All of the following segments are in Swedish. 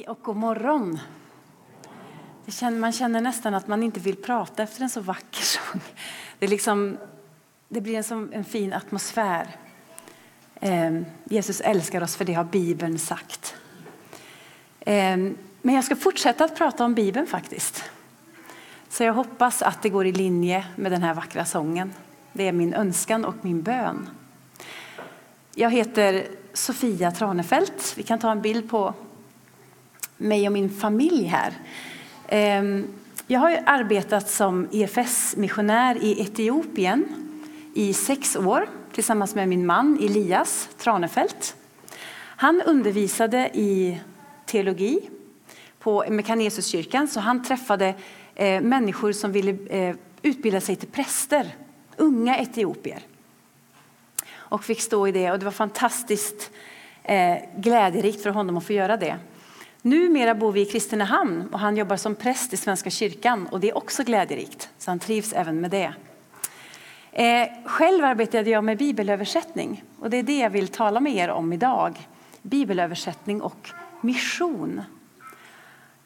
Hej och god morgon. Känner, man känner nästan att man inte vill prata efter en så vacker sång. Det, liksom, det blir en, sån en fin atmosfär. Eh, Jesus älskar oss, för det har Bibeln sagt. Eh, men jag ska fortsätta att prata om Bibeln faktiskt. Så jag hoppas att det går i linje med den här vackra sången. Det är min önskan och min bön. Jag heter Sofia Tranefelt. Vi kan ta en bild på mig och min familj här. Ehm, jag har arbetat som EFS-missionär i Etiopien i sex år tillsammans med min man Elias Tranefelt. Han undervisade i teologi på Mekanesuskyrkan så han träffade eh, människor som ville eh, utbilda sig till präster, unga etiopier. Och fick stå i det och det var fantastiskt eh, glädjerikt för honom att få göra det. Numera bor vi i Kristinehamn och han jobbar som präst i Svenska kyrkan och det är också glädjerikt, så han trivs även med det. Eh, själv arbetade jag med bibelöversättning och det är det jag vill tala med er om idag. Bibelöversättning och mission.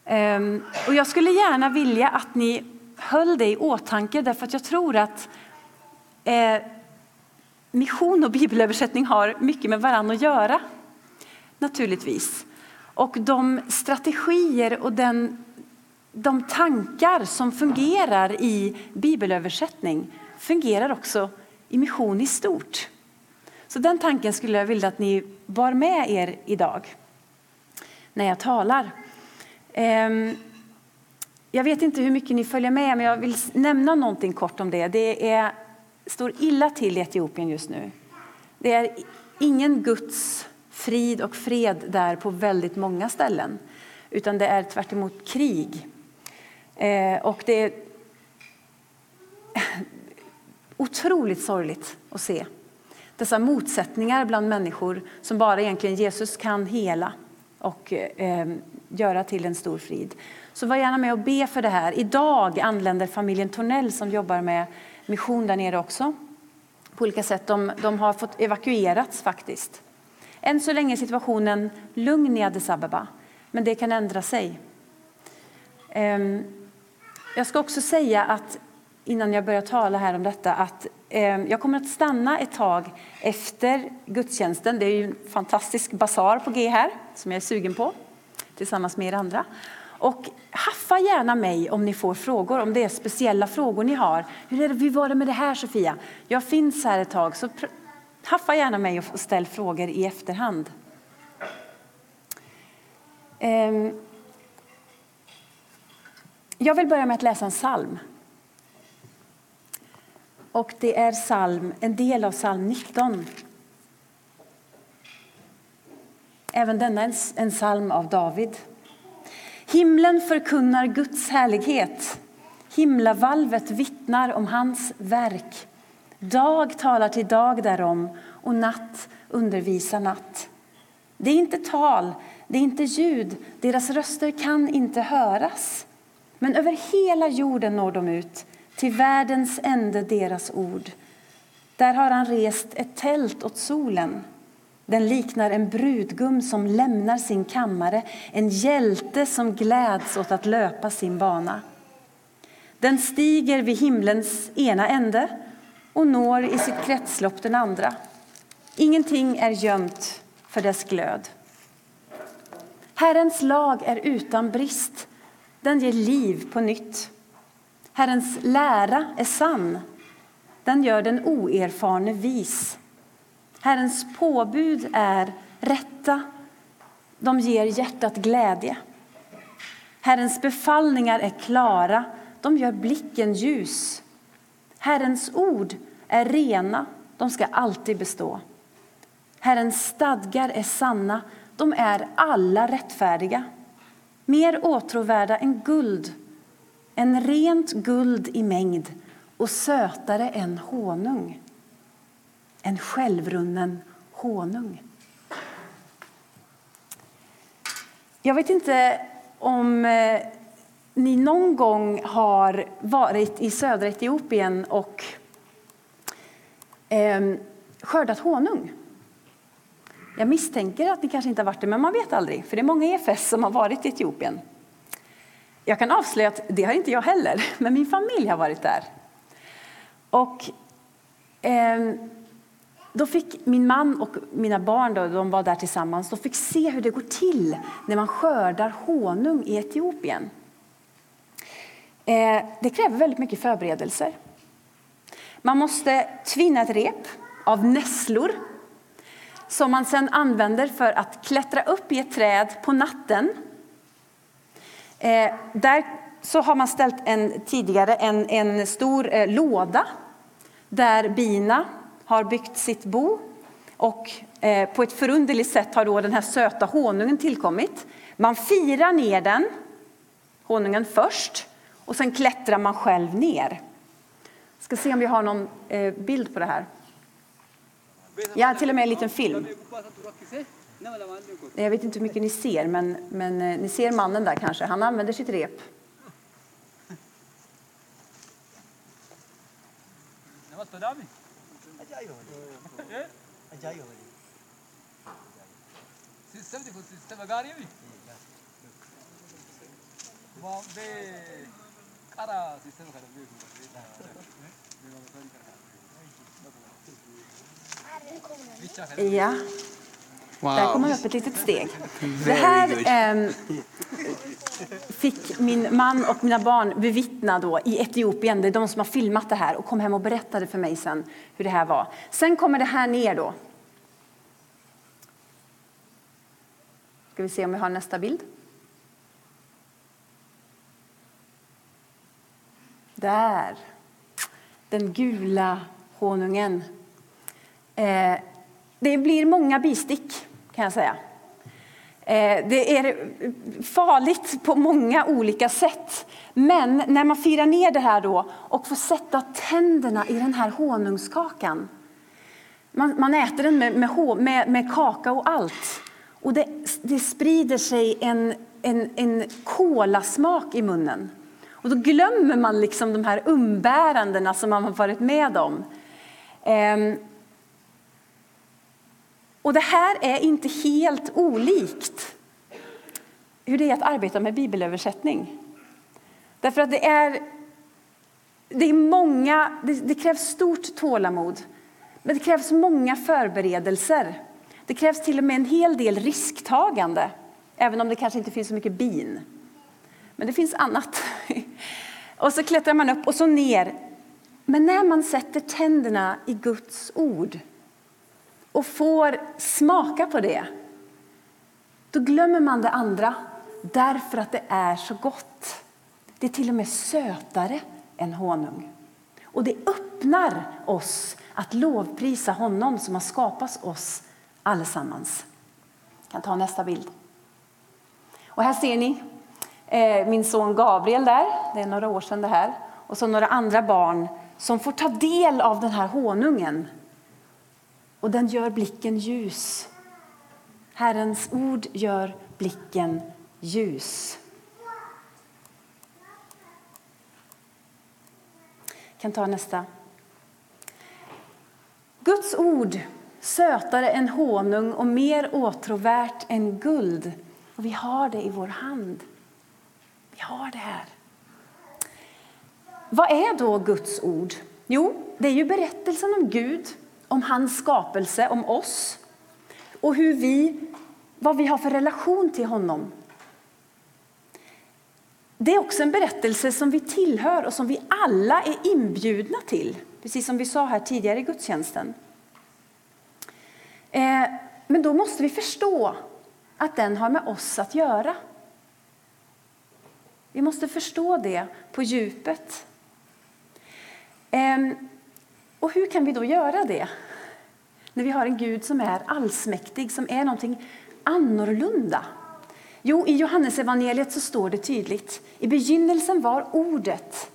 Eh, och jag skulle gärna vilja att ni höll det i åtanke därför att jag tror att eh, mission och bibelöversättning har mycket med varandra att göra. Naturligtvis. Och de strategier och den, de tankar som fungerar i bibelöversättning fungerar också i mission i stort. Så den tanken skulle jag vilja att ni bar med er idag när jag talar. Ehm, jag vet inte hur mycket ni följer med, men jag vill nämna någonting kort om det. Det är, står illa till i Etiopien just nu. Det är ingen Guds frid och fred där på väldigt många ställen. Utan det är tvärt emot krig. Eh, och det är otroligt sorgligt att se dessa motsättningar bland människor som bara egentligen Jesus kan hela och eh, göra till en stor frid. Så var gärna med och be för det här. Idag anländer familjen Tornell som jobbar med mission där nere också. På olika sätt. De, de har fått evakuerats faktiskt. Än så länge är situationen lugn i Addis Abeba, men det kan ändra sig. Ehm, jag ska också säga att innan jag börjar tala här om detta att ehm, jag kommer att stanna ett tag efter gudstjänsten. Det är ju en fantastisk basar på G här som jag är sugen på tillsammans med er andra. Och haffa gärna mig om ni får frågor, om det är speciella frågor ni har. Hur, är det, hur var det med det här Sofia? Jag finns här ett tag, så Haffa gärna mig och ställ frågor i efterhand. Ehm, jag vill börja med att läsa en psalm. Och det är psalm, en del av psalm 19. Även denna är en psalm av David. Himlen förkunnar Guds härlighet. Himlavalvet vittnar om hans verk. Dag talar till dag därom och natt undervisar natt. Det är inte tal, det är inte ljud, deras röster kan inte höras. Men över hela jorden når de ut, till världens ände deras ord. Där har han rest ett tält åt solen. Den liknar en brudgum som lämnar sin kammare, en hjälte som gläds åt att löpa sin bana. Den stiger vid himlens ena ände och når i sitt kretslopp den andra. Ingenting är gömt för dess glöd. Herrens lag är utan brist, den ger liv på nytt. Herrens lära är sann, den gör den oerfarne vis. Herrens påbud är rätta, de ger hjärtat glädje. Herrens befallningar är klara, de gör blicken ljus. Herrens ord är rena, de ska alltid bestå. Herrens stadgar är sanna, De är alla rättfärdiga, mer åtråvärda än guld, än rent guld i mängd och sötare än honung, en självrunnen honung. Jag vet inte om eh, ni någon gång har varit i södra Etiopien och eh, skördat honung. Jag misstänker att ni kanske inte har varit det, men man vet aldrig. För det är många EFS som har varit i Etiopien. Jag kan avslöja att det har inte jag heller, men min familj har varit där. Och eh, då fick min man och mina barn, då, de var där tillsammans, de fick se hur det går till när man skördar honung i Etiopien. Eh, det kräver väldigt mycket förberedelser. Man måste tvinna ett rep av nässlor som man sedan använder för att klättra upp i ett träd på natten. Eh, där så har man ställt en, tidigare en, en stor eh, låda där bina har byggt sitt bo. Och eh, på ett förunderligt sätt har då den här söta honungen tillkommit. Man firar ner den, honungen först, och sen klättrar man själv ner. Jag ska se om vi har någon eh, bild på det här. Jag har till och med en liten film. Jag vet inte hur mycket ni ser, men, men eh, ni ser mannen där kanske. Han använder sitt rep. Ja. Där kom man upp ett litet steg. Det här eh, fick min man och mina barn bevittna då i Etiopien. Det är de som har filmat det här och kom hem och berättade för mig sen hur det här var. Sen kommer det här ner då. Ska vi se om vi har nästa bild. Där. Den gula honungen. Eh, det blir många bistick kan jag säga. Eh, det är farligt på många olika sätt. Men när man firar ner det här då och får sätta tänderna i den här honungskakan. Man, man äter den med, med, med, med kaka och allt. Och det, det sprider sig en, en, en kolasmak i munnen. Och då glömmer man liksom de här umbärandena som man har varit med om. Ehm, och det här är inte helt olikt hur det är att arbeta med bibelöversättning. Därför att det är, det är många, det, det krävs stort tålamod, men det krävs många förberedelser. Det krävs till och med en hel del risktagande, även om det kanske inte finns så mycket bin. Men det finns annat. Och så klättrar man upp och så ner. Men när man sätter tänderna i Guds ord och får smaka på det, då glömmer man det andra därför att det är så gott. Det är till och med sötare än honung. Och det öppnar oss att lovprisa honom som har skapat oss allesammans. Jag kan ta nästa bild. Och här ser ni Eh, min son Gabriel där, det är några år sedan det här. Och så några andra barn som får ta del av den här honungen och den gör blicken ljus. Herrens ord gör blicken ljus. Jag kan ta nästa. Guds ord sötare än honung och mer åtråvärt än guld. Och vi har det i vår hand. Vi har det här. Vad är då Guds ord? Jo, det är ju berättelsen om Gud om hans skapelse, om oss och hur vi, vad vi har för relation till honom. Det är också en berättelse som vi tillhör och som vi alla är inbjudna till, precis som vi sa här tidigare i gudstjänsten. Eh, men då måste vi förstå att den har med oss att göra. Vi måste förstå det på djupet. Ehm, och hur kan vi då göra det? När vi har en Gud som är allsmäktig, som är någonting annorlunda? Jo, i Johannesevangeliet så står det tydligt. I begynnelsen var ordet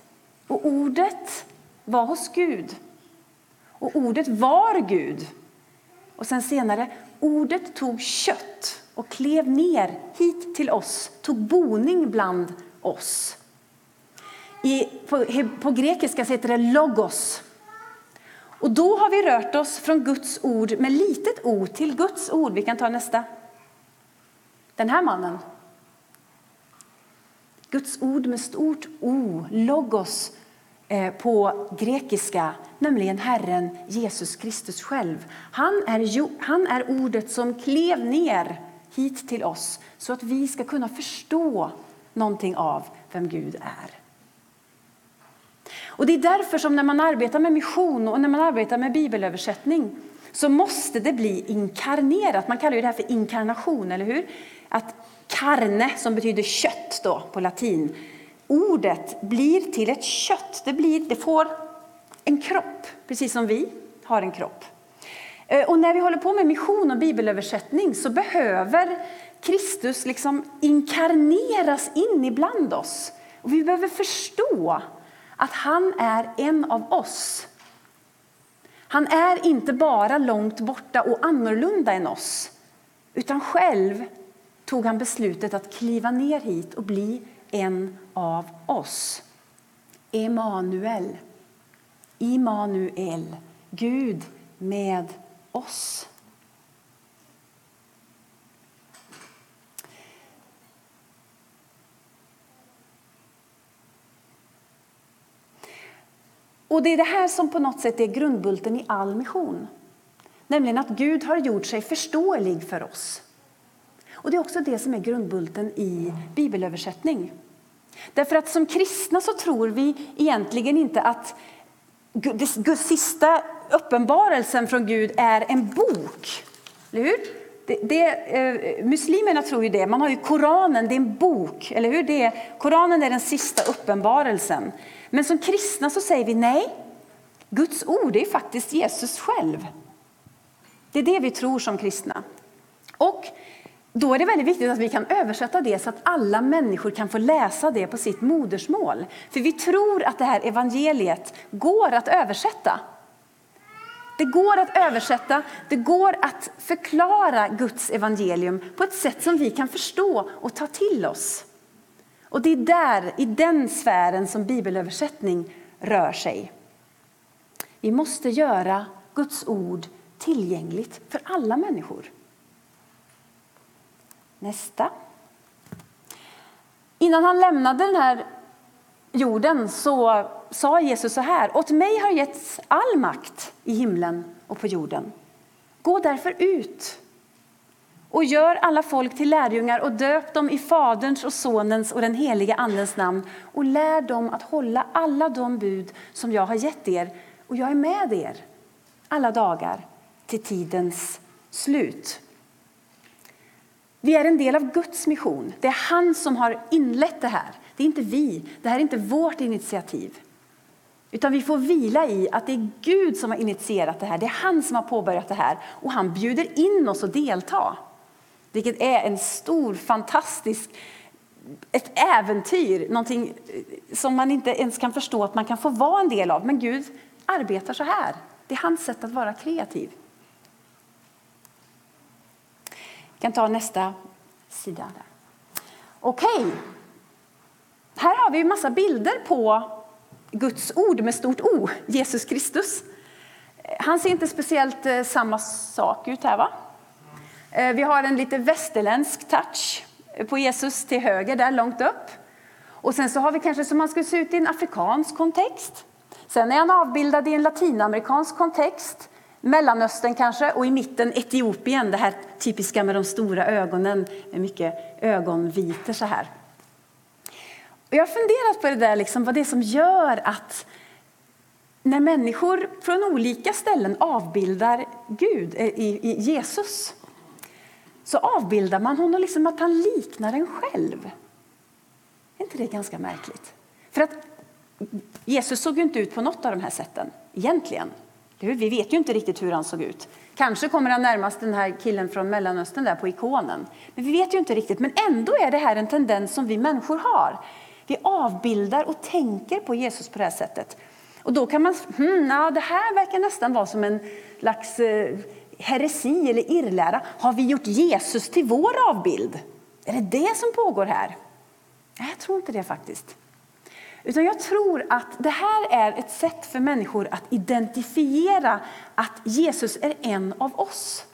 och ordet var hos Gud. Och ordet var Gud. Och sen senare, ordet tog kött och klev ner hit till oss, tog boning bland oss. I, på, på grekiska heter det logos. Och då har vi rört oss från Guds ord med litet o till Guds ord. Vi kan ta nästa. Den här mannen. Guds ord med stort O, logos, eh, på grekiska, nämligen Herren Jesus Kristus själv. Han är, han är ordet som klev ner hit till oss så att vi ska kunna förstå någonting av vem Gud är. Och Det är därför som när man arbetar med mission och när man arbetar med bibelöversättning så måste det bli inkarnerat. Man kallar det här för inkarnation, eller hur? Att carne, som betyder kött då, på latin, ordet blir till ett kött. Det, blir, det får en kropp, precis som vi har en kropp. Eh, och när vi håller på med mission och bibelöversättning så behöver Kristus liksom inkarneras in ibland oss. Och vi behöver förstå att han är en av oss. Han är inte bara långt borta och annorlunda än oss utan själv tog han beslutet att kliva ner hit och bli en av oss. Emanuel. Immanuel. Gud med oss. Och Det är det här som på något sätt är grundbulten i all mission. Nämligen att Gud har gjort sig förståelig för oss. Och Det är också det som är grundbulten i bibelöversättning. Därför att som kristna så tror vi egentligen inte att Guds sista uppenbarelsen från Gud är en bok. Eller hur? Det, det, eh, muslimerna tror ju det. Man har ju Koranen, det är en bok. Eller hur? Det är, Koranen är den sista uppenbarelsen. Men som kristna så säger vi nej. Guds ord är faktiskt Jesus själv. Det är det vi tror som kristna. Och då är det väldigt viktigt att vi kan översätta det så att alla människor kan få läsa det på sitt modersmål. För vi tror att det här evangeliet går att översätta. Det går att översätta, det går att förklara Guds evangelium på ett sätt som vi kan förstå och ta till oss. Och det är där, i den sfären som bibelöversättning rör sig. Vi måste göra Guds ord tillgängligt för alla människor. Nästa. Innan han lämnade den här jorden så sa Jesus så här. Åt mig har getts all makt i himlen och på jorden. Gå därför ut och gör alla folk till lärjungar och döp dem i Faderns och Sonens och den helige Andens namn och lär dem att hålla alla de bud som jag har gett er. Och jag är med er alla dagar till tidens slut. Vi är en del av Guds mission. Det är han som har inlett det här. Det är inte vi. Det här är inte vårt initiativ. Utan vi får vila i att det är Gud som har initierat det här. Det är han som har påbörjat det här och han bjuder in oss att delta. Vilket är en stor, fantastisk, ett äventyr, någonting eh, som man inte ens kan förstå att man kan få vara en del av. Men Gud arbetar så här. Det är hans sätt att vara kreativ. Vi kan ta nästa sida. Okej. Okay. Här har vi en massa bilder på Guds ord med stort O, Jesus Kristus. Eh, han ser inte speciellt eh, samma sak ut här va? Eh, vi har en lite västerländsk touch på Jesus till höger där långt upp. Och sen så har vi kanske som han skulle se ut i en afrikansk kontext. Sen är han avbildad i en latinamerikansk kontext. Mellanöstern kanske och i mitten Etiopien, det här typiska med de stora ögonen med mycket ögonvitor så här. Och jag har funderat på det där, liksom, vad det är som gör att när människor från olika ställen avbildar Gud, eh, i, i Jesus så avbildar man honom liksom att han liknar en själv. Är inte det ganska märkligt? För att Jesus såg ju inte ut på något av de här sätten egentligen. Vi vet ju inte riktigt hur han såg ut. Kanske kommer han närmast den här killen från Mellanöstern där på ikonen. Men vi vet ju inte riktigt. Men ändå är det här en tendens som vi människor har. Vi avbildar och tänker på Jesus på det här sättet. Och då kan man, hmm, det här verkar nästan vara som en slags eh, heresi eller irrlära. Har vi gjort Jesus till vår avbild? Är det det som pågår här? Nej, jag tror inte det faktiskt. Utan jag tror att det här är ett sätt för människor att identifiera att Jesus är en av oss.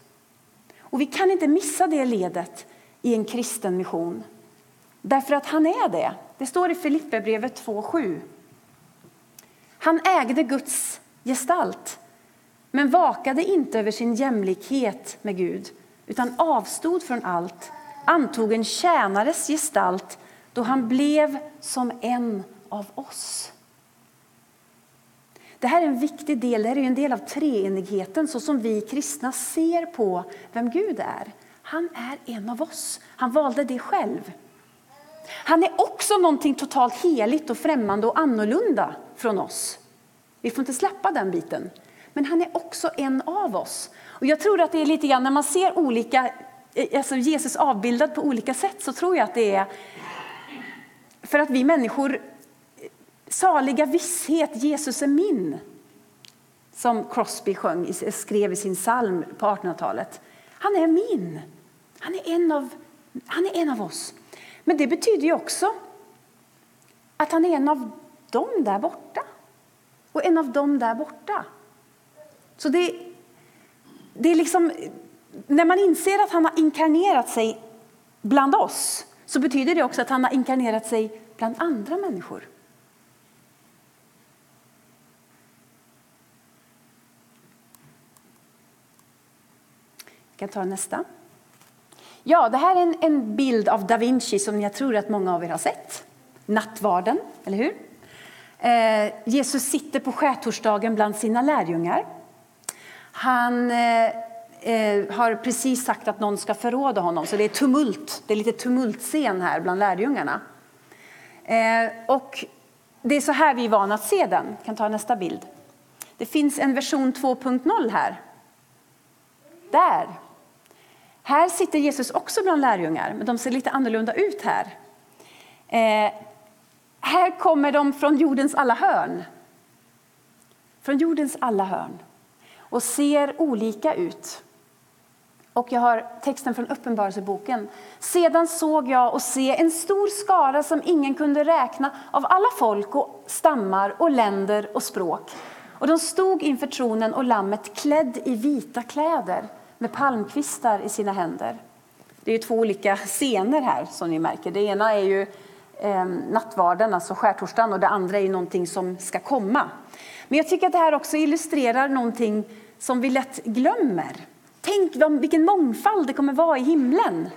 Och vi kan inte missa det ledet i en kristen mission. Därför att han är det. Det står i Filipperbrevet 2.7. Han ägde Guds gestalt men vakade inte över sin jämlikhet med Gud utan avstod från allt, antog en tjänares gestalt då han blev som en av oss. Det här är en viktig del, det här är en del av treenigheten så som vi kristna ser på vem Gud är. Han är en av oss. Han valde det själv. Han är också någonting totalt heligt och främmande och annorlunda från oss. Vi får inte släppa den biten. Men han är också en av oss. Och jag tror att det är lite grann när man ser olika, eh, alltså Jesus avbildad på olika sätt så tror jag att det är för att vi människor eh, Saliga visshet, Jesus är min. Som Crosby sjöng, eh, skrev i sin psalm på 1800-talet. Han är min. Han är, en av, han är en av oss. Men det betyder ju också att han är en av dem där borta. Och en av dem där borta. Så det, det är liksom, när man inser att han har inkarnerat sig bland oss så betyder det också att han har inkarnerat sig bland andra människor. Jag kan ta nästa. Ja, det här är en, en, bild av da Vinci som jag tror att många av er har sett. Nattvarden, eller hur? Eh, Jesus sitter på skärtorsdagen bland sina lärjungar. Han eh, eh, har precis sagt att någon ska förråda honom, så det är tumult. Det är lite tumultscen här bland lärjungarna. Eh, och det är så här vi är vana att se den. Jag kan ta nästa bild. Det finns en version 2.0 här. Där här sitter Jesus också bland lärjungar, men de ser lite annorlunda ut här. Eh, här kommer de från jordens alla hörn. Från jordens alla hörn. Och ser olika ut. Och jag har texten från Uppenbarelseboken. Sedan såg jag och se en stor skara som ingen kunde räkna av alla folk och stammar och länder och språk. Och de stod inför tronen och lammet klädd i vita kläder med palmkvistar i sina händer. Det är två olika scener här som ni märker. Det ena är ju eh, nattvarden, alltså skärtorsdagen, och det andra är ju någonting som ska komma. Men jag tycker att det här också illustrerar någonting som vi lätt glömmer. Tänk vilken mångfald det kommer vara i himlen.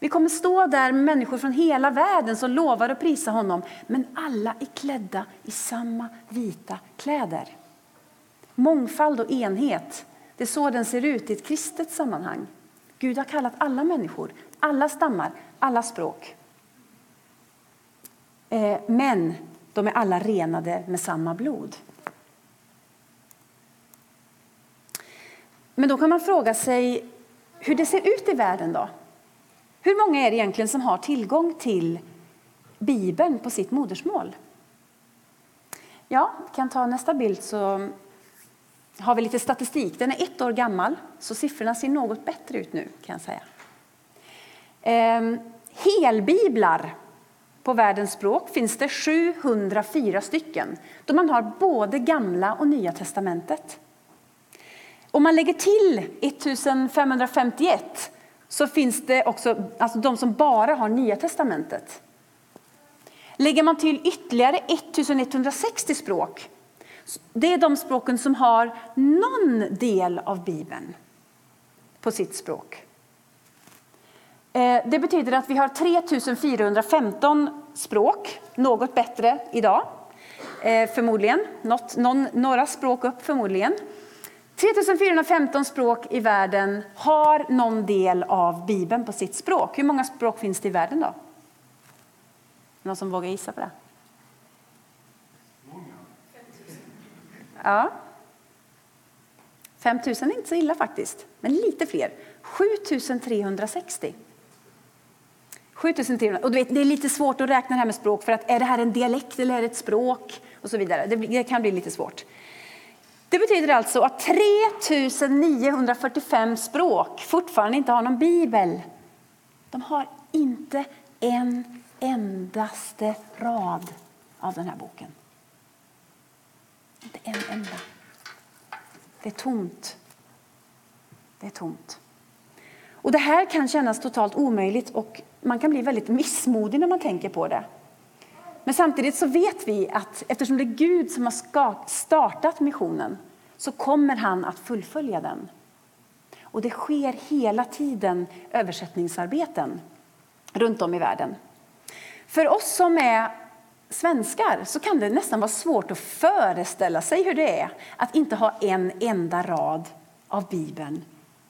Vi kommer stå där med människor från hela världen som lovar att prisa honom, men alla är klädda i samma vita kläder. Mångfald och enhet det är så den ser ut i ett kristet sammanhang. Gud har kallat alla människor, alla stammar, alla språk. Eh, men de är alla renade med samma blod. Men då kan man fråga sig hur det ser ut i världen. då. Hur många är det egentligen som har tillgång till Bibeln på sitt modersmål? Ja, vi kan ta nästa bild så har vi lite statistik. Den är ett år gammal, så siffrorna ser något bättre ut nu. kan jag säga. Ehm, helbiblar på världens språk finns det 704 stycken då man har både Gamla och Nya testamentet. Om man lägger till 1551 så finns det också alltså de som bara har Nya testamentet. Lägger man till ytterligare 1160 språk det är de språken som har någon del av Bibeln på sitt språk. Eh, det betyder att vi har 3415 språk, något bättre idag. Eh, förmodligen, Något, någon, några språk upp förmodligen. 3415 språk i världen har någon del av Bibeln på sitt språk. Hur många språk finns det i världen då? Någon som vågar gissa på det? Ja. 5000 är inte så illa faktiskt, men lite fler. 7360. 7300. Och du vet, det är lite svårt att räkna det här med språk för att är det här en dialekt eller är det ett språk? Och så vidare. Det, det kan bli lite svårt. Det betyder alltså att 3945 språk fortfarande inte har någon bibel. De har inte en endaste rad av den här boken. Inte en enda. Det är tomt. Det är tomt. Och Det här kan kännas totalt omöjligt och man kan bli väldigt missmodig när man tänker på det. Men samtidigt så vet vi att eftersom det är Gud som har startat missionen så kommer han att fullfölja den. Och det sker hela tiden översättningsarbeten runt om i världen. För oss som är svenskar så kan det nästan vara svårt att föreställa sig hur det är att inte ha en enda rad av Bibeln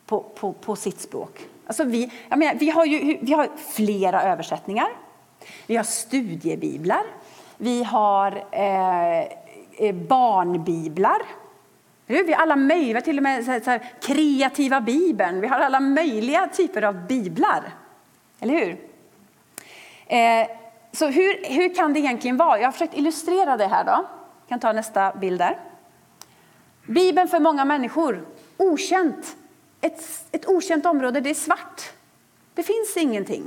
på, på, på sitt språk. Alltså vi, jag menar, vi, har ju, vi har flera översättningar, vi har studiebiblar, vi har eh, eh barnbiblar. Vi har alla möjliga, till och med så här, kreativa bibeln. Vi har alla möjliga typer av biblar. Eller hur? Eh, så hur, hur kan det egentligen vara? Jag har försökt illustrera det här. då. Jag kan ta nästa bild där. Bibeln för många människor, okänt. Ett, ett okänt område, det är svart. Det finns ingenting.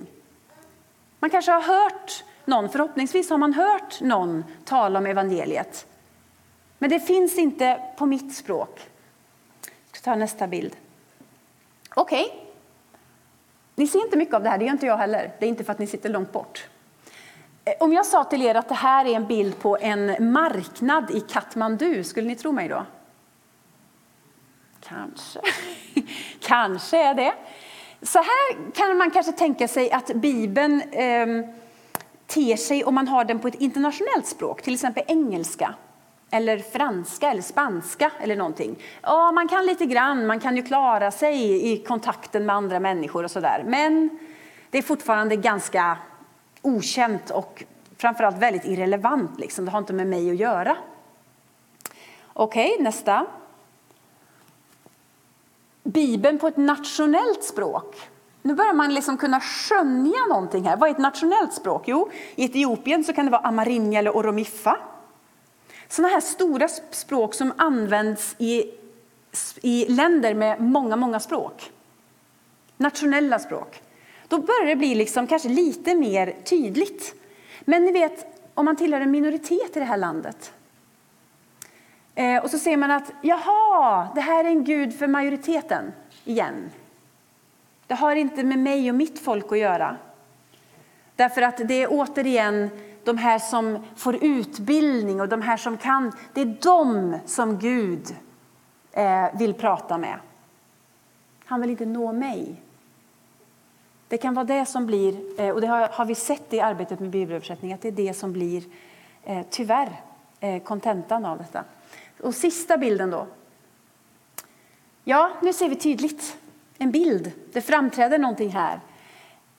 Man kanske har hört någon, förhoppningsvis har man hört någon tala om evangeliet. Men det finns inte på mitt språk. Jag ska ta nästa bild. Okej. Okay. Ni ser inte mycket av det här, det gör inte jag heller. Det är inte för att ni sitter långt bort. Eh, om jag sa till er att det här är en bild på en marknad i Katmandu, skulle ni tro mig då? Kanske. kanske är det. Så här kan man kanske tänka sig att Bibeln eh, ter sig om man har den på ett internationellt språk, till exempel engelska eller franska eller spanska eller någonting. Ja, man kan lite grann, man kan ju klara sig i kontakten med andra människor och sådär. Men det är fortfarande ganska okänt och framförallt väldigt irrelevant. Liksom. Det har inte med mig att göra. Okej, okay, nästa. Bibeln på ett nationellt språk. Nu börjar man liksom kunna skönja någonting här. Vad är ett nationellt språk? Jo, i Etiopien så kan det vara amarinja eller oromiffa. Sådana här stora språk som används i, i länder med många, många språk. Nationella språk. Då börjar det bli liksom kanske lite mer tydligt. Men ni vet, om man tillhör en minoritet i det här landet eh, och så ser man att jaha, det här är en gud för majoriteten igen. Det har inte med mig och mitt folk att göra. Därför att det är återigen de här som får utbildning och de här som kan, det är de som Gud eh, vill prata med. Han vill inte nå mig. Det kan vara det som blir, eh, och det har vi sett i arbetet med bibelöversättning, att det är det som blir eh, tyvärr eh, kontentan av detta. Och sista bilden då. Ja, nu ser vi tydligt en bild. Det framträder någonting här.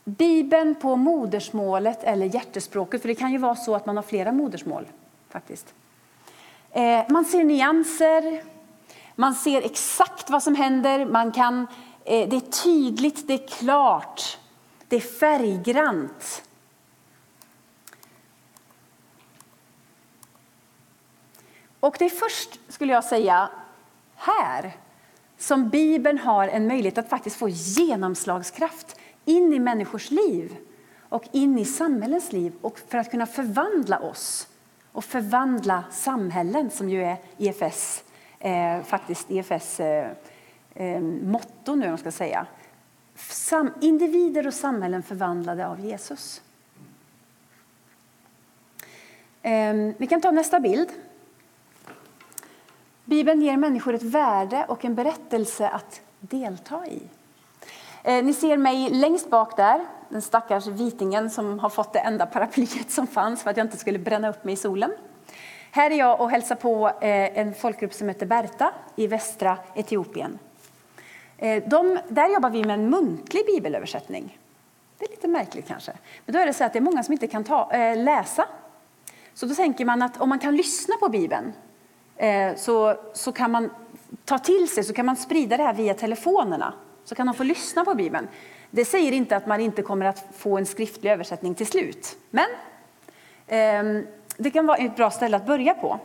Bibeln på modersmålet eller hjärtespråket, för det kan ju vara så att man har flera modersmål. faktiskt. Eh, man ser nyanser, man ser exakt vad som händer, man kan, eh, det är tydligt, det är klart, det är färggrant. Och det är först, skulle jag säga, här som Bibeln har en möjlighet att faktiskt få genomslagskraft in i människors liv och in i samhällens liv och för att kunna förvandla oss och förvandla samhällen som ju är IFS, eh, faktiskt EFS eh, eh, motto nu, ska säga. Sam, individer och samhällen förvandlade av Jesus. Eh, vi kan ta nästa bild. Bibeln ger människor ett värde och en berättelse att delta i. Eh, ni ser mig längst bak där, den stackars vitingen som har fått det enda paraplyet som fanns för att jag inte skulle bränna upp mig i solen. Här är jag och hälsar på eh, en folkgrupp som heter Berta i västra Etiopien. Eh, de, där jobbar vi med en muntlig bibelöversättning. Det är lite märkligt kanske. Men då är det så att det är många som inte kan ta, läsa. Så då tänker man att om man kan lyssna på Bibeln Eh, så, så kan man ta till sig så kan man sprida det här via telefonerna. Så kan de få lyssna på Bibeln. Det säger inte att man inte kommer att få en skriftlig översättning till slut. Men eh, det kan vara ett bra ställe att börja på.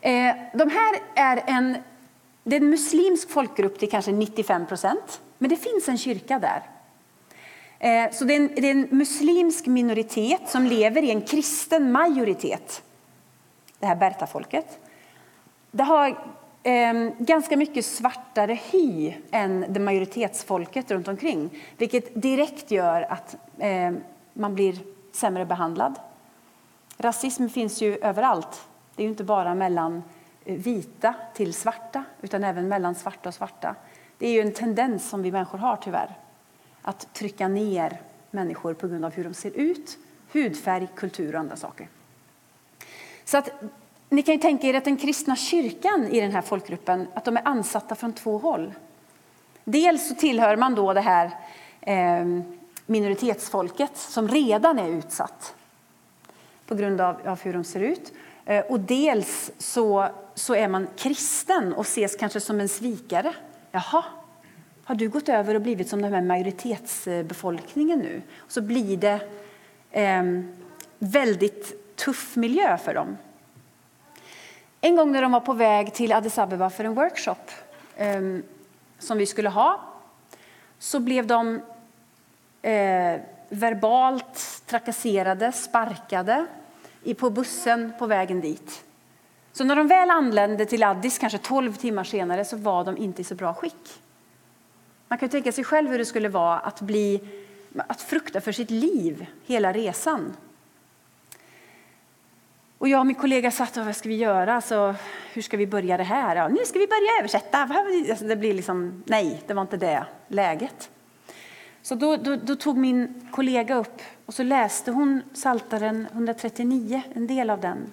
Eh, de här är en, det är en muslimsk folkgrupp till kanske 95 procent. Men det finns en kyrka där. Eh, så det är, en, det är en muslimsk minoritet som lever i en kristen majoritet. Det här Berta-folket. Det har eh, ganska mycket svartare hy än det majoritetsfolket runt omkring. Vilket direkt gör att eh, man blir sämre behandlad. Rasism finns ju överallt. Det är ju inte bara mellan eh, vita till svarta utan även mellan svarta och svarta. Det är ju en tendens som vi människor har tyvärr. Att trycka ner människor på grund av hur de ser ut, hudfärg, kultur och andra saker. Så att ni kan ju tänka er att den kristna kyrkan i den här folkgruppen att de är ansatta från två håll. Dels så tillhör man då det här eh, minoritetsfolket som redan är utsatt på grund av, av hur de ser ut. Eh, och dels så, så är man kristen och ses kanske som en svikare. Jaha, har du gått över och blivit som den här majoritetsbefolkningen nu? Och så blir det eh, väldigt tuff miljö för dem. En gång när de var på väg till Addis Abeba för en workshop um, som vi skulle ha så blev de eh, verbalt trakasserade, sparkade på bussen på vägen dit. Så när de väl anlände till Addis, kanske 12 timmar senare, så var de inte i så bra skick. Man kan tänka sig själv hur det skulle vara att, bli, att frukta för sitt liv hela resan. Och jag och min kollega satt och vad ska vi göra? Alltså, hur ska vi börja det här? Ja, nu ska vi börja översätta. Alltså, det blir liksom, nej, det var inte det läget. Så då, då, då, tog min kollega upp och så läste hon Saltaren 139, en del av den.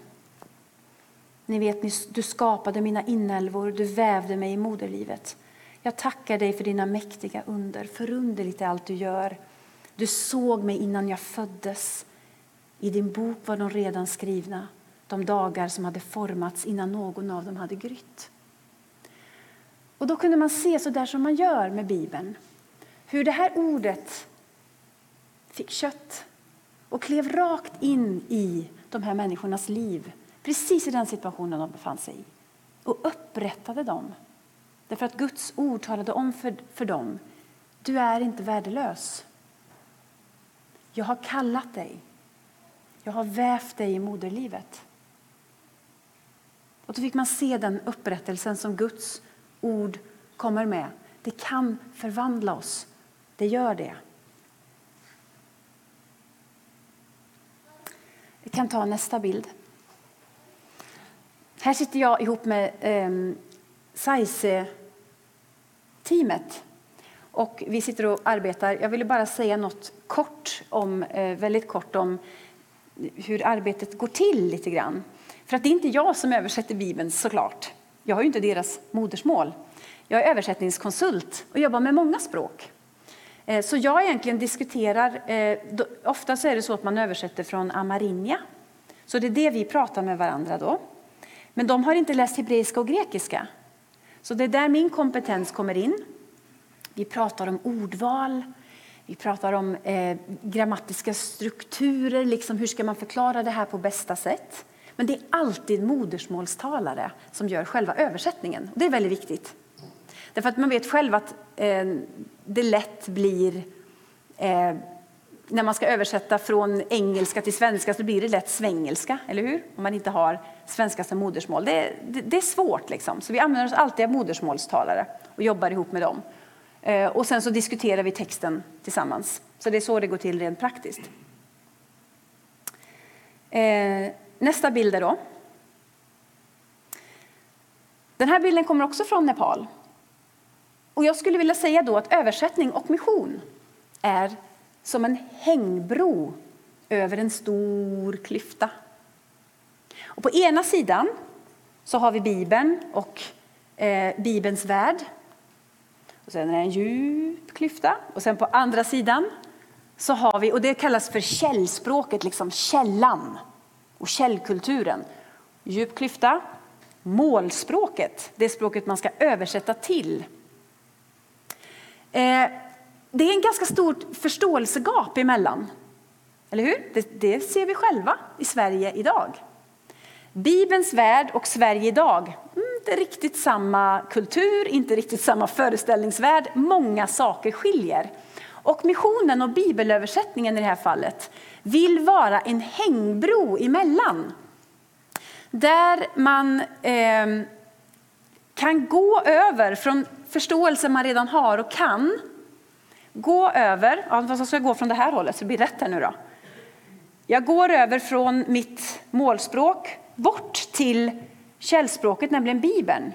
Ni vet, du skapade mina inälvor, du vävde mig i moderlivet. Jag tackar dig för dina mäktiga under, förunderligt är allt du gör. Du såg mig innan jag föddes. I din bok var de redan skrivna, de dagar som hade formats innan någon av dem hade grytt. Och då kunde man se så där som man gör med Bibeln hur det här ordet fick kött och klev rakt in i de här människornas liv, precis i den situationen de befann sig i, och upprättade dem. Därför att Guds ord talade om för, för dem, du är inte värdelös. Jag har kallat dig. Jag har vävt dig i moderlivet. Och då fick man se den upprättelsen som Guds ord kommer med. Det kan förvandla oss det gör det. Vi kan ta nästa bild. Här sitter jag ihop med eh, SAISE-teamet. Och vi sitter och arbetar. Jag ville bara säga något kort om, eh, väldigt kort om hur arbetet går till lite grann. För att det är inte jag som översätter Bibeln såklart. Jag har ju inte deras modersmål. Jag är översättningskonsult och jobbar med många språk. Eh, så jag egentligen diskuterar, eh, ofta så är det så att man översätter från amarinja. Så det är det vi pratar med varandra då. Men de har inte läst hebreiska och grekiska. Så det är där min kompetens kommer in. Vi pratar om ordval, vi pratar om eh, grammatiska strukturer, liksom hur ska man förklara det här på bästa sätt. Men det är alltid modersmålstalare som gör själva översättningen. Det är väldigt viktigt. Därför att man vet själv att eh, det lätt blir eh, när man ska översätta från engelska till svenska så blir det lätt svengelska, eller hur? Om man inte har svenska som modersmål. Det, det, det är svårt liksom. Så vi använder oss alltid av modersmålstalare och jobbar ihop med dem. Eh, och sen så diskuterar vi texten tillsammans. Så det är så det går till rent praktiskt. Eh, nästa bild är då. Den här bilden kommer också från Nepal. Och jag skulle vilja säga då att översättning och mission är som en hängbro över en stor klyfta. Och på ena sidan så har vi Bibeln och eh, Bibelns värld. Och sen är det en djup klyfta. Och sen på andra sidan så har vi, och det kallas för källspråket, liksom källan och källkulturen. Djup klyfta, målspråket, det språket man ska översätta till. Eh, det är en ganska stort förståelsegap emellan. Eller hur? Det, det ser vi själva i Sverige idag. Bibelns värld och Sverige idag, mm, inte riktigt samma kultur, inte riktigt samma föreställningsvärld. Många saker skiljer. Och missionen och bibelöversättningen i det här fallet vill vara en hängbro emellan. Där man eh, kan gå över från förståelse man redan har och kan, gå över, ja, jag ska gå från det här hållet så det blir rätt här nu då. Jag går över från mitt målspråk bort till källspråket, nämligen Bibeln.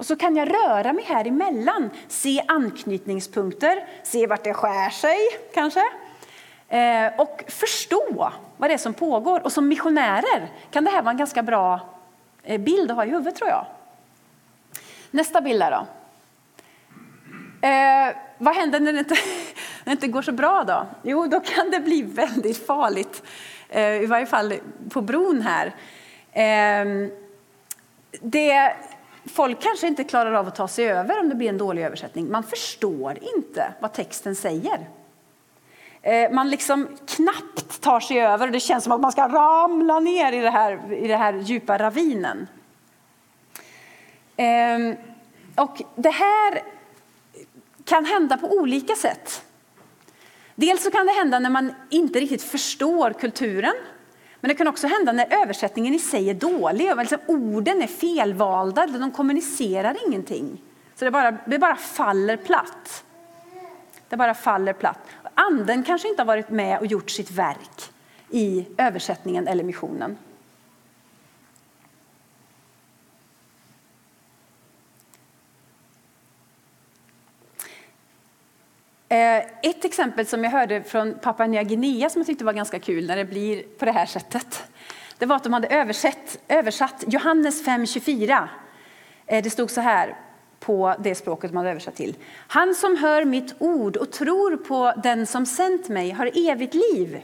Och så kan jag röra mig här emellan, se anknytningspunkter, se vart det skär sig kanske. Eh, och förstå vad det är som pågår. Och som missionärer kan det här vara en ganska bra eh, bild att ha i huvudet tror jag. Nästa bild där då. Eh, vad händer när det, inte, när det inte går så bra då? Jo, då kan det bli väldigt farligt. Eh, I varje fall på bron här. Eh, det, folk kanske inte klarar av att ta sig över om det blir en dålig översättning. Man förstår inte vad texten säger. Eh, man liksom knappt tar sig över och det känns som att man ska ramla ner i det här, i det här djupa ravinen. Ehm, och det här kan hända på olika sätt. Dels så kan det hända när man inte riktigt förstår kulturen. Men det kan också hända när översättningen i sig är dålig och liksom orden är felvalda, de kommunicerar ingenting. Så det bara, det bara faller platt. Det bara faller platt. Anden kanske inte har varit med och gjort sitt verk i översättningen eller missionen. Eh, ett exempel som jag hörde från Papua Nya Guinea som jag tyckte var ganska kul när det blir på det här sättet. Det var att de hade översatt, översatt Johannes 5.24. Eh, det stod så här på det språket de hade översatt till. Han som hör mitt ord och tror på den som sänt mig har evigt liv.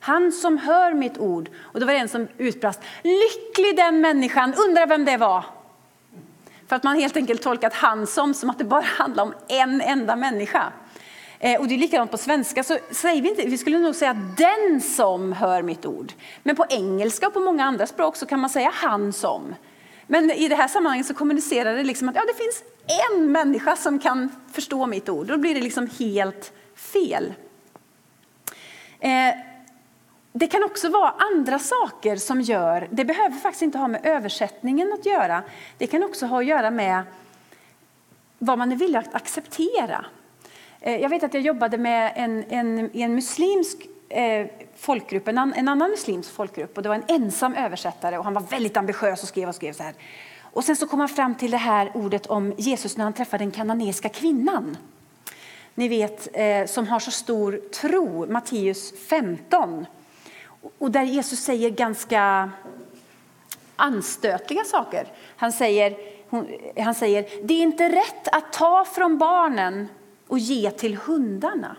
Han som hör mitt ord. Och då var det en som utbrast, lycklig den människan, undrar vem det var. För att man helt enkelt tolkat han som, som att det bara handlar om en enda människa. Eh, och det är likadant på svenska, så säger vi inte, vi skulle nog säga den som hör mitt ord. Men på engelska och på många andra språk så kan man säga han som. Men i det här sammanhanget så kommunicerar det liksom att ja, det finns en människa som kan förstå mitt ord. Då blir det liksom helt fel. Eh, det kan också vara andra saker som gör, det behöver faktiskt inte ha med översättningen att göra. Det kan också ha att göra med vad man är villig att acceptera. Eh, jag vet att jag jobbade med en, en, en muslimsk eh, folkgrupp, en, en, annan muslimsk folkgrupp och det var en ensam översättare och han var väldigt ambitiös och skrev och skrev så här. Och sen så kom han fram till det här ordet om Jesus när han träffade den kananeiska kvinnan. Ni vet, eh, som har så stor tro, Matteus 15. Och där Jesus säger ganska anstötliga saker. Han säger, hon, han säger, det är inte rätt att ta från barnen och ge till hundarna.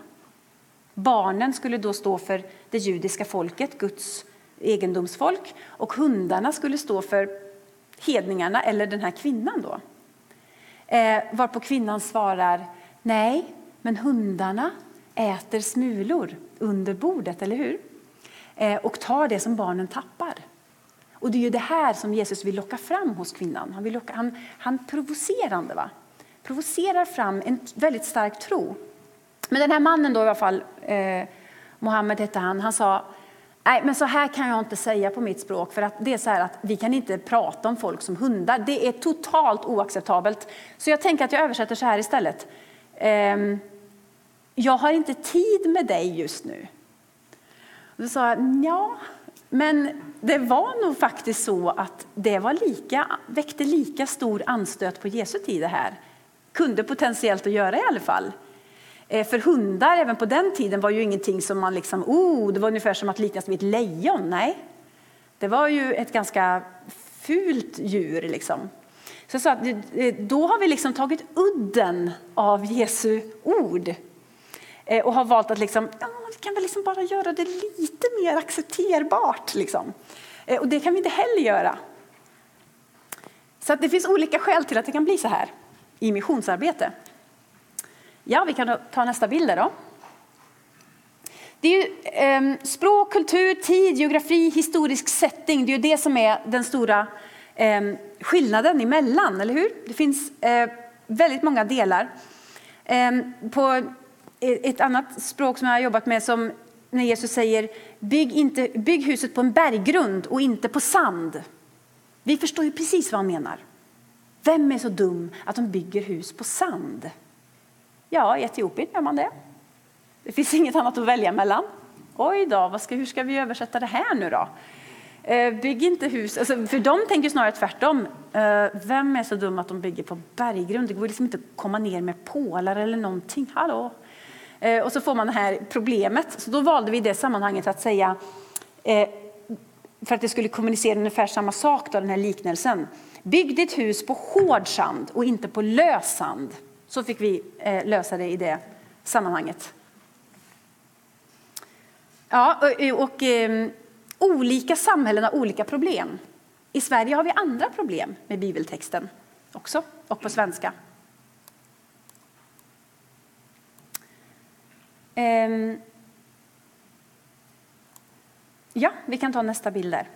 Barnen skulle då stå för det judiska folket, Guds egendomsfolk, och hundarna skulle stå för hedningarna eller den här kvinnan. Då. Eh, varpå kvinnan svarar nej, men hundarna äter smulor under bordet, eller hur? Eh, och tar det som barnen tappar. Och det är ju det här som Jesus vill locka fram hos kvinnan. Han, vill locka, han, han provocerande va? Provocerar fram en väldigt stark tro. Men den här mannen då i alla fall, eh, Mohammed hette han, han sa Nej, men så här kan jag inte säga på mitt språk för att det är så här att vi kan inte prata om folk som hundar. Det är totalt oacceptabelt. Så jag tänker att jag översätter så här istället. Eh, jag har inte tid med dig just nu. Och då sa jag, ja, men det var nog faktiskt så att det var lika, väckte lika stor anstöt på Jesu tid det här kunde potentiellt att göra i alla fall. Eh, för hundar även på den tiden var ju ingenting som man liksom, oh, det var ungefär som att liknas vid ett lejon. Nej, det var ju ett ganska fult djur liksom. Så jag sa att då har vi liksom tagit udden av Jesu ord eh, och har valt att liksom, ja, vi kan väl liksom bara göra det lite mer accepterbart. Liksom. Eh, och det kan vi inte heller göra. Så att det finns olika skäl till att det kan bli så här i missionsarbete. Ja, vi kan ta nästa bild då. Det är ju, eh, språk, kultur, tid, geografi, historisk setting. Det är ju det som är den stora eh, skillnaden emellan, eller hur? Det finns eh, väldigt många delar. Eh, på e-, ett annat språk som jag har jobbat med som när Jesus säger bygg, inte, bygg huset på en berggrund och inte på sand. Vi förstår ju precis vad han menar. Vem är så dum att de bygger hus på sand? Ja, i Etiopien gör man det. Det finns inget annat att välja mellan. Oj då, vad ska, hur ska vi översätta det här nu då? Eh, bygg inte hus, alltså, för de tänker snarare tvärtom. Eh, vem är så dum att de bygger på berggrund? Det går liksom inte att komma ner med pålar eller någonting. Hallå? Eh, och så får man det här problemet. Så då valde vi i det sammanhanget att säga, för att det skulle kommunicera ungefär samma sak, då, den här liknelsen. Bygg ditt hus på hård sand och inte på lös sand. Så fick vi eh, lösa det i det sammanhanget. Ja, och, och ehm, Olika samhällen har olika problem. I Sverige har vi andra problem med bibeltexten också, och på svenska. Ehm, ja, vi kan ta nästa bild där.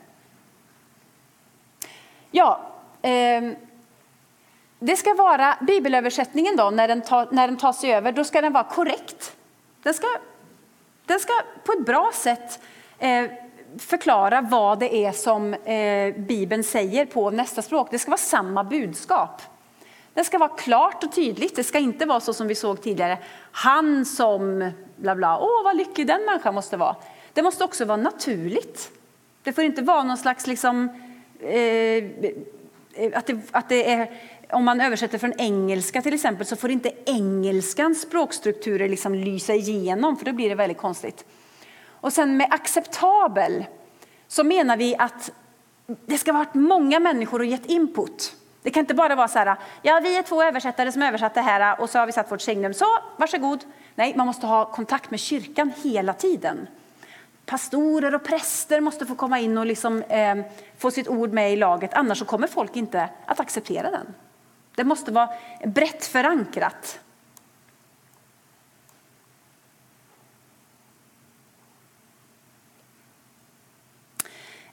Ja, Ehm, det ska vara bibelöversättningen då, när den, tar, när den tas över, då ska den vara korrekt. Den ska, den ska på ett bra sätt eh, förklara vad det är som eh, Bibeln säger på nästa språk. Det ska vara samma budskap. Det ska vara klart och tydligt. Det ska inte vara så som vi såg tidigare. Han som bla bla. Åh, vad lycklig den människan måste vara. Det måste också vara naturligt. Det får inte vara någon slags liksom, eh, att, det, att det är om man översätter från engelska till exempel så får inte engelskans språkstrukturer liksom lysa igenom för då blir det väldigt konstigt. Och sen med acceptabel så menar vi att det ska ha varit många människor och gett input. Det kan inte bara vara så här, ja vi är två översättare som översatt det här och så har vi satt vårt signum, så varsågod. Nej, man måste ha kontakt med kyrkan hela tiden. Pastorer och präster måste få komma in och liksom, eh, få sitt ord med i laget, annars så kommer folk inte att acceptera den. Det måste vara brett förankrat.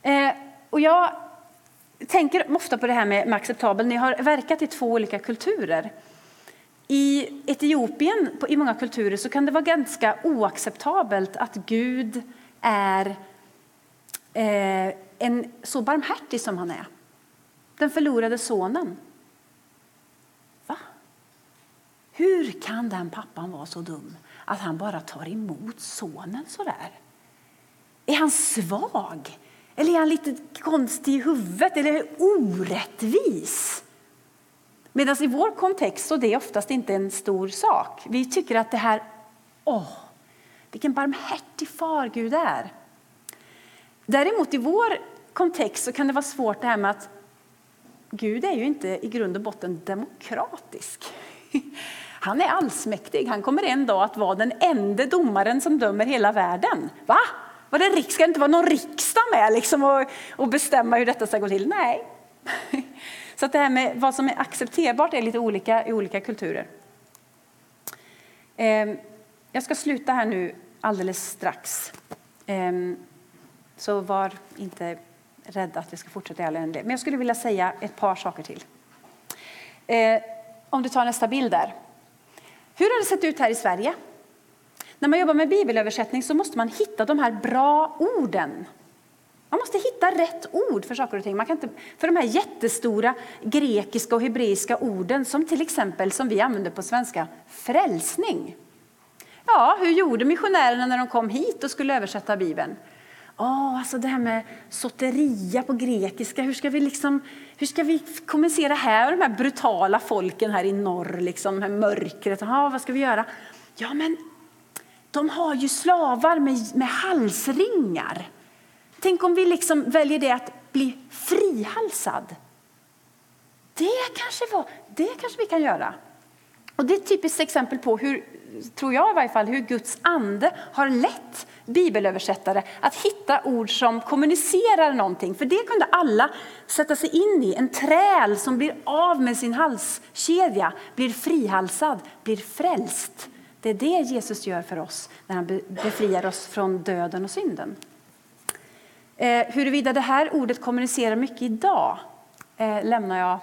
Eh, och jag tänker ofta på det här med, med acceptabel. Ni har verkat i två olika kulturer. I Etiopien, i många kulturer, så kan det vara ganska oacceptabelt att Gud är eh, en så barmhärtig som han är. Den förlorade sonen. Va? Hur kan den pappan vara så dum att han bara tar emot sonen så där? Är han svag? Eller är han lite konstig i huvudet? Eller orättvis? Medan i vår kontext så är det oftast inte en stor sak. Vi tycker att det här, åh, vilken barmhärtig far Gud är. Däremot i vår kontext så kan det vara svårt det här med att Gud är ju inte i grund och botten demokratisk. Han är allsmäktig. Han kommer en dag att vara den enda domaren som dömer hela världen. Va? Var det, ska det inte vara någon riksdag med liksom och, och bestämma hur detta ska gå till? Nej. Så att det här med vad som är accepterbart är lite olika i olika kulturer. Ehm, jag ska sluta här nu alldeles strax. Ehm, så var inte rädda att vi ska fortsätta i all Men jag skulle vilja säga ett par saker till. Ehm, om du tar nästa bild där. Hur har det sett ut här i Sverige? När man jobbar med bibelöversättning så måste man hitta de här bra orden. Man måste hitta rätt ord för saker och ting. Man kan inte, för de här jättestora grekiska och hebreiska orden som till exempel som vi använder på svenska, frälsning. Ja, hur gjorde missionärerna när de kom hit och skulle översätta Bibeln? Oh, alltså det här med soteria på grekiska, hur ska vi, liksom, hur ska vi kommunicera här med de här brutala folken här i norr, liksom, här mörkret? Oh, vad ska vi göra? Ja, men de har ju slavar med, med halsringar. Tänk om vi liksom väljer det att bli frihalsad. Det kanske, var, det kanske vi kan göra. Och det är ett typiskt exempel på hur tror jag i varje fall, hur Guds ande har lett bibelöversättare att hitta ord som kommunicerar någonting. För det kunde alla sätta sig in i. En träl som blir av med sin halskedja, blir frihalsad, blir frälst. Det är det Jesus gör för oss när han befriar oss från döden och synden. Eh, huruvida det här ordet kommunicerar mycket idag eh, lämnar jag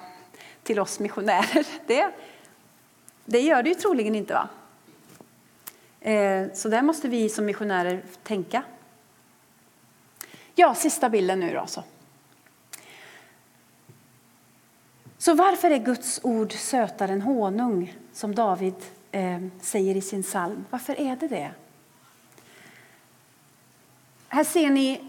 till oss missionärer. Det, det gör det ju troligen inte. va? Eh, så där måste vi som missionärer tänka. Ja, sista bilden nu då. Så. så varför är Guds ord sötare än honung, som David eh, säger i sin psalm? Varför är det det? Här ser ni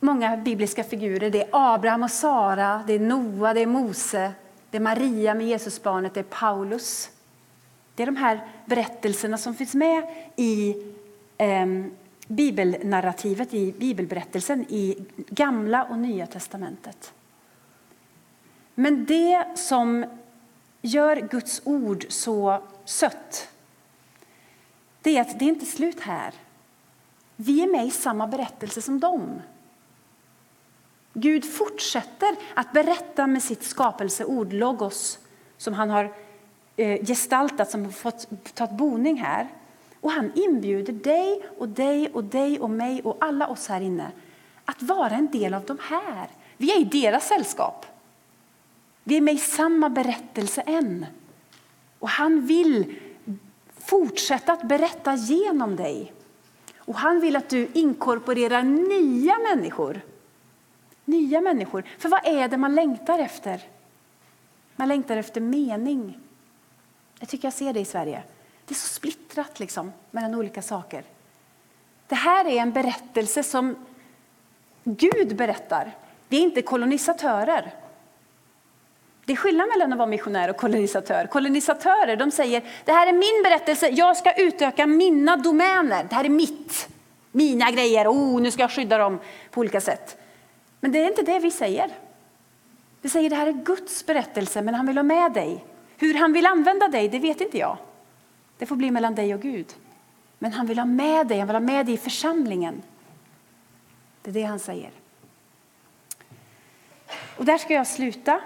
många bibliska figurer. Det är Abraham och Sara, det är Noa, det är Mose, det är Maria med Jesusbarnet, det är Paulus. Det är de här berättelserna som finns med i eh, bibelnarrativet, i bibelberättelsen i Gamla och Nya testamentet. Men det som gör Guds ord så sött, det är att det är inte slut här. Vi är med i samma berättelse som dem. Gud fortsätter att berätta med sitt skapelseord, logos, som han har Eh, gestaltat, som har fått tagit boning här. Och han inbjuder dig och dig och dig och mig och alla oss här inne att vara en del av de här. Vi är i deras sällskap. Vi är med i samma berättelse än. Och han vill fortsätta att berätta genom dig. Och han vill att du inkorporerar nya människor nya människor. För vad är det man längtar efter? Man längtar efter mening. Jag tycker jag ser det i Sverige. Det är så splittrat liksom, mellan olika saker. Det här är en berättelse som Gud berättar. Vi är inte kolonisatörer. Det är skillnad mellan att vara missionär och kolonisatör. Kolonisatörer de säger det här är min berättelse, jag ska utöka mina domäner. Det här är mitt, mina grejer, oh, nu ska jag skydda dem på olika sätt. Men det är inte det vi säger. Vi säger det här är Guds berättelse, men han vill ha med dig. Hur han vill använda dig, det vet inte jag. Det får bli mellan dig och Gud. Men han vill ha med dig, han vill ha med dig i församlingen. Det är det han säger. Och där ska jag sluta.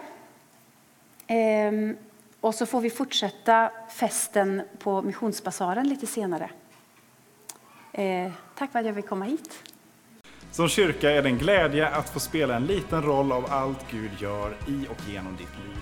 Ehm, och så får vi fortsätta festen på Missionsbasaren lite senare. Ehm, tack för att jag fick komma hit. Som kyrka är det en glädje att få spela en liten roll av allt Gud gör i och genom ditt liv.